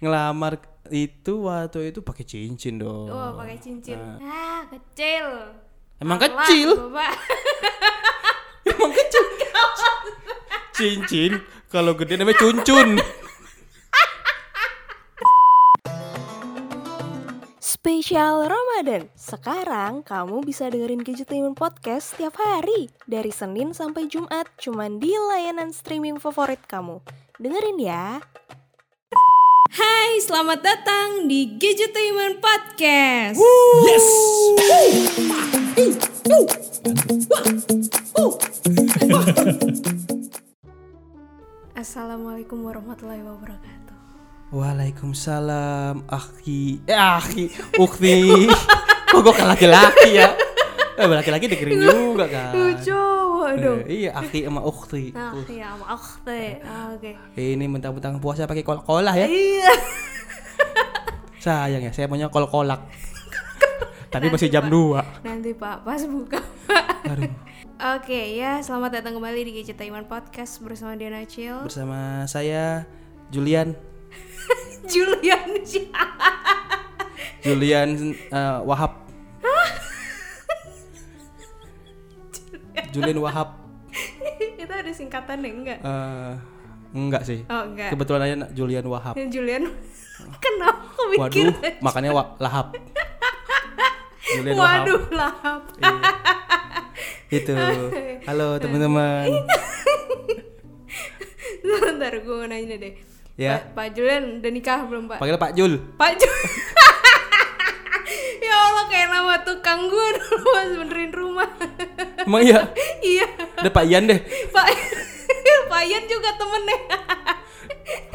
ngelamar itu waktu itu pakai cincin dong. Oh, pakai cincin. Ah, kecil. Emang Alah, kecil? Bapak. Emang kecil. cincin kalau gede namanya cuncun. Spesial Ramadan. Sekarang kamu bisa dengerin Gadgetainment Podcast setiap hari dari Senin sampai Jumat cuman di layanan streaming favorit kamu. Dengerin ya. Hai, selamat datang di Gadgetainment Podcast. Yes. Assalamualaikum warahmatullahi wabarakatuh. Waalaikumsalam, akhi. Eh, akhi, ukti. Kok gue kan laki-laki ya? Eh, laki-laki dengerin juga kan. Lucu, Eh, iya, akhi sama. Nah, ya maaf teh. Ah, Oke. Ini mentang-mentang puasa pakai kol-kolah ya. Iya. Sayang ya, saya maunya kol-kolak. Tapi masih jam 2. Nanti Pak pas buka. Pak. Aduh. Oke ya, selamat datang kembali di Gadgetainment Podcast bersama Diana Chill. Bersama saya Julian Julian? Julian eh, Wahab. Julian Wahab. Itu ada singkatannya enggak? Eh, enggak sih. Oh enggak. Kebetulan aja Julian Wahab. Julian Kenapa mikir? Waduh, makanya wa lahap. Julian Wahab. Waduh lahap. Iya. Itu. Halo teman-teman. Bentar gue mau nanya deh. Ya. Pak, Pak Julian udah nikah belum Pak? Panggil Pak Jul. Pak Jul. ya Allah kayak nama tukang gue dulu pas benerin rumah. Emang iya? iya. Ada Pak Ian deh. Pak Pak Ian juga temennya.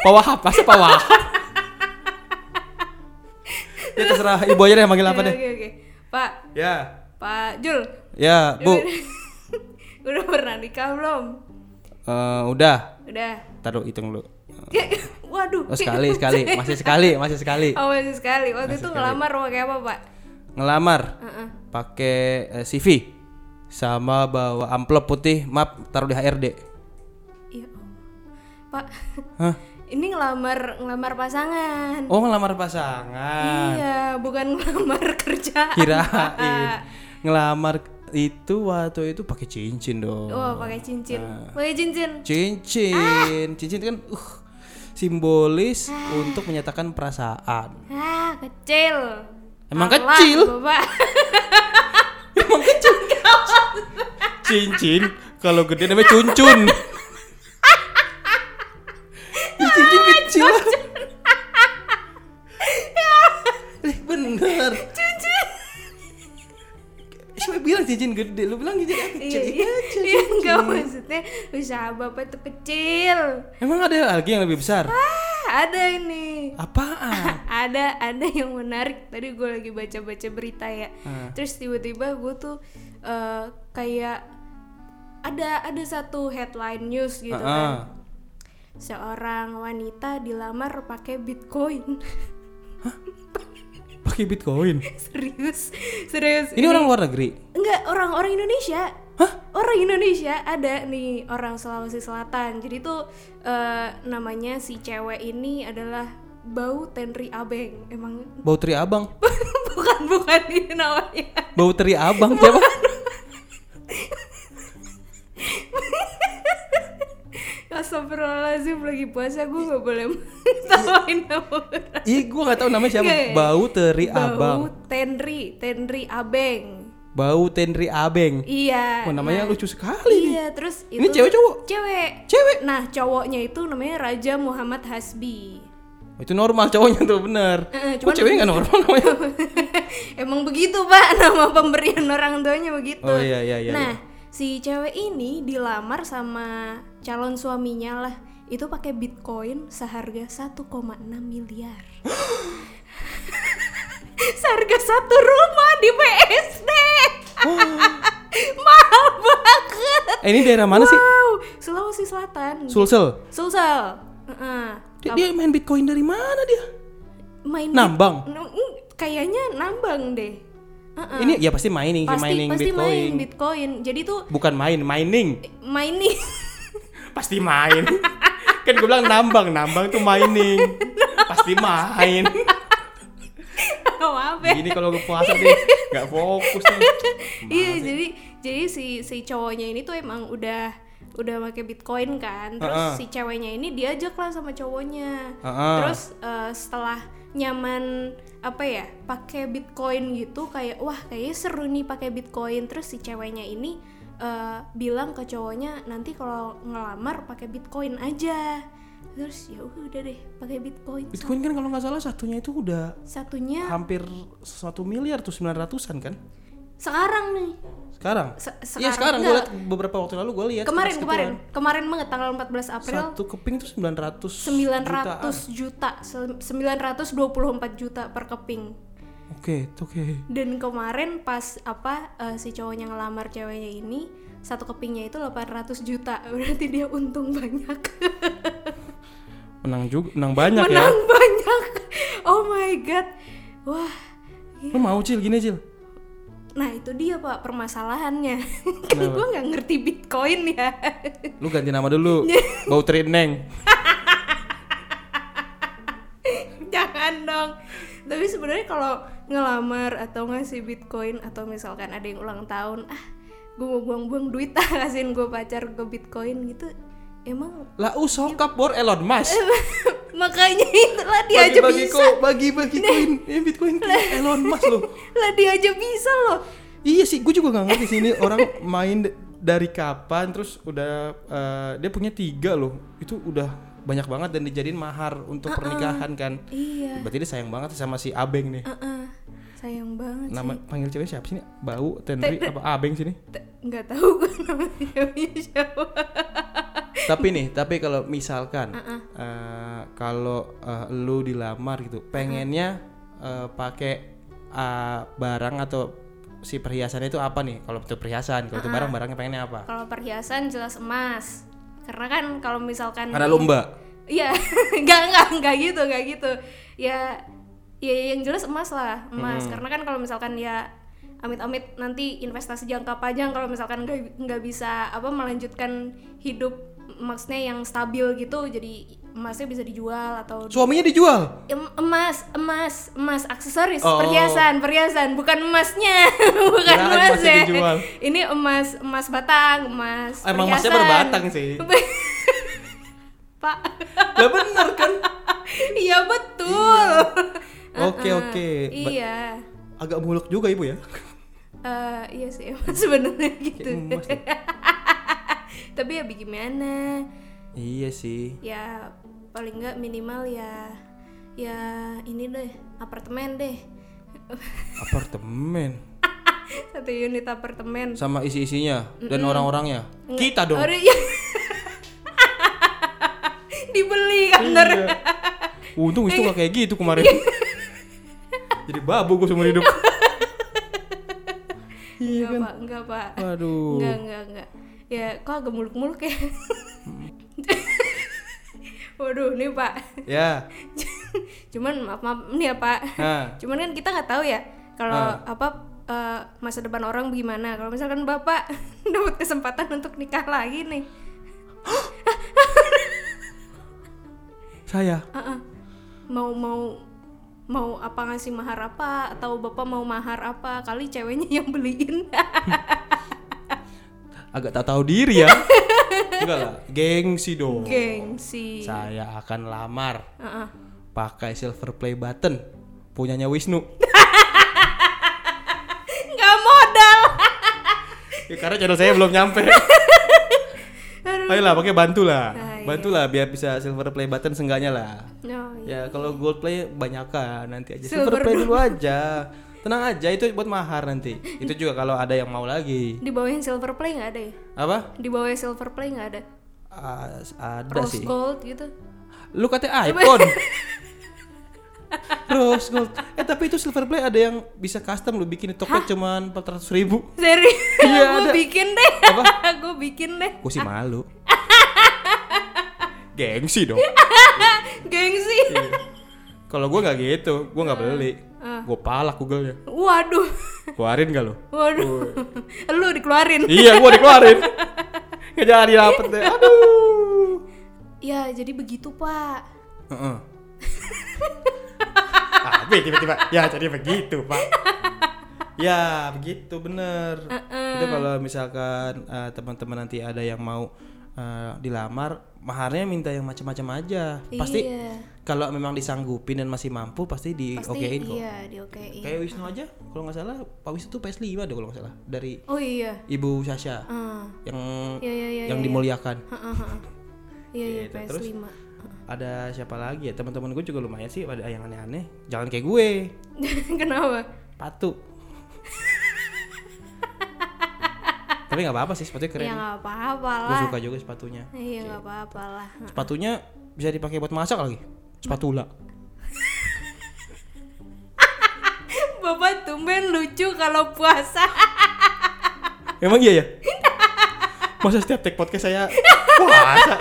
Pak Wahab, masa Pak Wahab? ya terserah ibu aja deh manggil apa deh. Oke oke. Pak Ya. Pak Jul. Ya, Bu. udah pernah nikah belum? Eh, udah. Udah. Taruh hitung dulu. Waduh. Oh, sekali, sekali, masih sekali, masih sekali. Oh masih sekali. Waktu Masih itu sekali. ngelamar pakai apa Pak? Ngelamar Heeh. pakai eh, CV sama bawa amplop putih, map taruh di HRD. Iya. Pak. Hah? Ini ngelamar ngelamar pasangan. Oh, ngelamar pasangan. Iya, bukan ngelamar kerjaan. Kirain ngelamar itu waktu itu pakai cincin dong. Oh, pakai cincin. Nah. Pakai cincin. Cincin, cincin kan uh simbolis untuk menyatakan perasaan. Ah, kecil. Emang Alah, kecil? Bapak. Emang kecil. cincin kalau gede namanya cuncun. Ih, cincin kecil. Eh, bener. cincin. Siapa bilang cincin gede? Lu bilang cincin kecil. Iya, Iya, iya. kecil. Iya, enggak maksudnya usaha Bapak itu kecil. Emang ada lagi yang lebih besar? Ah, ada ini. Apaan? ada ada yang menarik tadi gue lagi baca baca berita ya Ah. terus tiba-tiba gue tuh eh, kayak ada ada satu headline news gitu Ah, kan ah. seorang wanita dilamar pakai bitcoin Pakai Bitcoin. serius serius Ini orang luar negeri. enggak orang orang Indonesia Hah? orang Indonesia ada nih orang Sulawesi Selatan jadi tuh eh, namanya si cewek ini adalah bau Tenri Abeng emang Bau teri abang. bukan bukan ini namanya Bau teri abang siapa? Astagfirullahaladzim lagi puasa gue gak boleh tawain nama orang Ih, gua nggak tahu namanya siapa. Nggak. Bau teri Bau abang. Tenri Tenri Abeng Bau tenri abeng. Iya Oh, namanya nah, lucu sekali nih. Iya terus itu Ini cewek cowok? Cewek Cewek. Nah cowoknya itu namanya Raja Muhammad Hasbi Oh, Itu normal cowoknya tuh bener. Eh, Kok cewek nggak normal namanya? Emang begitu pak nama pemberian orang tuanya begitu. Oh, iya, iya, iya, Nah si cewek ini dilamar sama calon suaminya lah itu pakai bitcoin seharga 1,6 miliar. seharga satu rumah di PSD. Eh, ini daerah mana sih? Wow, Sulawesi Selatan. Sulsel. Sulsel. Heeh. Dia, dia main Bitcoin dari mana dia? main Nambang? Kayaknya nambang deh. Heeh. Ini ya pasti mining, sih, pasti mining pasti Bitcoin. main Bitcoin. Jadi tuh Bukan main, mining. mining Pasti main. kan gue bilang nambang, nambang tuh mining. Pasti main. Maaf ya. Gini kalau gue puasa nih nggak fokus nih. Iya, jadi jadi si si cowoknya ini tuh emang udah udah pakai Bitcoin kan. Terus Heeh. si ceweknya ini diajak lah sama cowoknya. Heeh. Terus eh, setelah nyaman apa ya pakai Bitcoin gitu kayak wah kayaknya seru nih pakai Bitcoin. Terus si ceweknya ini eh, bilang ke cowoknya nanti kalau ngelamar pakai Bitcoin aja. Terus ya udah deh pakai Bitcoin. Bitcoin kan kalau nggak salah satunya itu udah Satunya hampir satu miliar tuh 900-an kan? Sekarang nih. Sekarang? Se- Iya sekarang sekarang gue liat beberapa waktu lalu gue lihat Kemarin kemarin segituan. kemarin banget tanggal 14 April Satu keping tuh 900 900 juta, se- 924 juta per keping. Oke, itu oke. Dan kemarin pas apa eh, si cowoknya ngelamar ceweknya ini satu kepingnya itu 800 juta. Berarti dia untung banyak. Menang juga, menang banyak ya. Menang banyak. Oh my god. Wah. Lu mau Cil gini Cil? Nah, itu dia Pak permasalahannya. kan gue nggak ngerti Bitcoin ya. Lu ganti nama dulu. Bau Trineng. Jangan dong. Tapi sebenarnya kalau ngelamar atau ngasih Bitcoin atau misalkan ada yang ulang tahun, ah, gue mau buang-buang duit ah kasihin gue pacar ke Bitcoin gitu. Emang Lah usokap bor Elon Musk. makanya itulah dia aja Bagi-bagi bisa. kok, bagi-bagi koin. Ya Bitcoin ke Elon Musk loh. Lah dia aja bisa loh. Iya sih, gue juga gak ngerti sih ini orang main dari kapan terus udah eh, dia punya tiga loh. Itu udah banyak banget dan dijadiin mahar untuk pernikahan kan. Iya. Berarti dia sayang banget sama si Abeng nih. Heeh. Sayang banget Nama sih. panggil cewek siapa sih nih? Bau, Tenri, apa Abeng sini? Nggak tahu gue namanya siapa. tapi nih, tapi kalau misalkan eh, kalau eh, lu dilamar gitu, pengennya eh, pakai eh, barang atau si perhiasannya itu apa nih? Kalau itu perhiasan, kalau itu barang barangnya pengennya apa? Kalau perhiasan jelas emas. Karena kan kalau misalkan Karena lomba. Iya, nggak nggak nggak gitu nggak gitu. Ya, ya yang jelas emas lah emas. Karena kan kalau misalkan ya amit-amit nanti investasi jangka panjang kalau misalkan nggak nggak bisa apa melanjutkan hidup maksudnya yang stabil gitu jadi emasnya bisa dijual atau Suaminya dijual. Em- emas emas emas aksesoris Oh. perhiasan perhiasan bukan emasnya bukan Kirain emas emasnya ya dijual. ini emas emas batang emas Emang emasnya berbatang sih. pak Lah bener kan? iya betul Oke oke. Ba- iya Agak muluk juga ibu ya. Eh, iya sih emang sebenarnya gitu emas ya. Tapi ya bagaimana Iya sih. ya paling nggak minimal ya ya ini deh apartemen deh Apartemen satu unit apartemen sama isi-isinya dan orang-orangnya. Kita dong. Iya. dibeli kan ntar Iya. Untung itu gak kayak gitu kemarin. Jadi babu gue seumur hidup. Iya enggak kan? pak enggak pak Waduh. enggak enggak enggak ya kok agak muluk-muluk ya? Waduh nih pak. Ya. cuman maaf maaf nih ya pak. Nah. cuman kan kita nggak tahu ya kalau apa eh, masa depan orang gimana kalau misalkan bapak dapat kesempatan untuk nikah lagi nih. Saya. Uh-uh. mau mau mau apa ngasih mahar apa? Atau bapak mau mahar apa? Kali ceweknya yang beliin Agak tak tahu diri ya. Enggak lah, gengsi dong. gengsi Saya akan lamar Uh-uh. pakai silver play button punyanya Wisnu. nggak modal Ya, karena channel saya belum nyampe. Ayolah, pakai bantu lah. Ah, iya. Bantulah biar bisa silver play button seenggaknya lah. oh, iya. Ya kalau gold play banyak kan nanti aja Silver silver, play dulu aja. Tenang aja itu buat mahar nanti. Itu juga kalau ada yang mau lagi. di bawahnya silver play nggak ada ya Apa? di bawahnya silver play nggak ada Ah, ada rose sih. gold gitu Lu katanya iPhone. Rose gold. Eh tapi itu silver play ada yang bisa custom lu bikin topet cuman 400 ribu. serius Iya, gue bikin deh Apa? gue bikin deh Gue sih malu. Gengsi dong. gengsi Iya. Kalau gue nggak gitu, gue nggak beli. Gue palak Google-nya. waduh Keluarin gak lo? waduh lu dikeluarin iya, gue dikeluarin. Nggak jadi dapet deh. Aduh. ya jadi begitu pak Heeh. SMP tiba-tiba. Ya jadi begitu pak. ya begitu bener. Itu kalau misalkan eh, teman-teman nanti ada yang mau eh, dilamar, maharnya minta yang macam-macam aja. Pasti Iya. Kalau memang disanggupin dan masih mampu pasti Pasti diokein kok. iya, diokein. Kayak Wisnu aja, kalau nggak salah Pak Wisnu tuh PS5 deh kalau nggak salah dari Oh iya. Ibu Sasha Ah. yang Iya iya iya. yang iya. dimuliakan. Heeh, heeh. Iya iya Gitu. Terus? PS5. Ada siapa lagi ya? Teman-teman gue juga lumayan sih ada yang aneh-aneh. Jangan kayak gue, Kenapa? patu. Tapi nggak apa-apa sih, sepatunya keren. Ya nggak apa-apa gue lah. suka juga sepatunya. Iya nggak apa-apa lah. Sepatunya bisa dipakai buat masak lagi. Spatula. Bapak tumben lucu kalau puasa. Emang iya ya? Masa setiap take podcast saya puasa?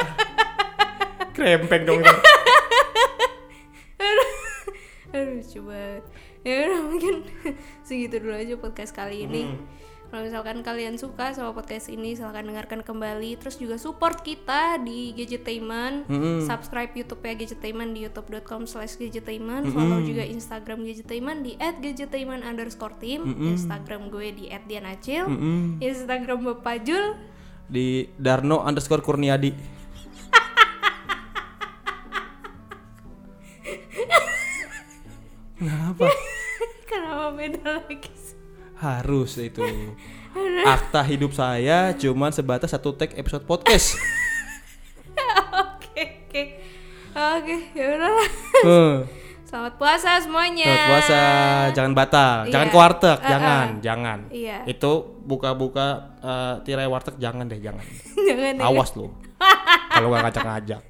Krempeng dong. itu. Aduh, coba. Ya udah mungkin segitu dulu aja podcast kali ini. Hmm. Kalau misalkan kalian suka sama podcast ini, silahkan dengarkan kembali. Terus juga support kita di Gadgetainment. Hmm. Subscribe YouTube-nya Gadgetainment di youtube.com slash Gadgetainment. Follow juga Instagram Gadgetainment di at Gadgetainment underscore team. Instagram gue di at Dianacil. Mm-mm. Instagram Bapak Jul. Di Darno underscore Kurniadi. Kenapa? Kenapa beda lagi? Harus itu. Akta hidup saya cuman sebatas satu tag episode podcast. Oke, oke. Oke, ya udahlah. Eh, Selamat puasa semuanya. Selamat puasa, jangan batal, Iya. jangan ke warteg, Eh, jangan, eh. jangan. Iya. Itu buka-buka eh, tirai warteg jangan deh, jangan. Jangan ya. Awas lu. Kalau nggak ngajak-ngajak.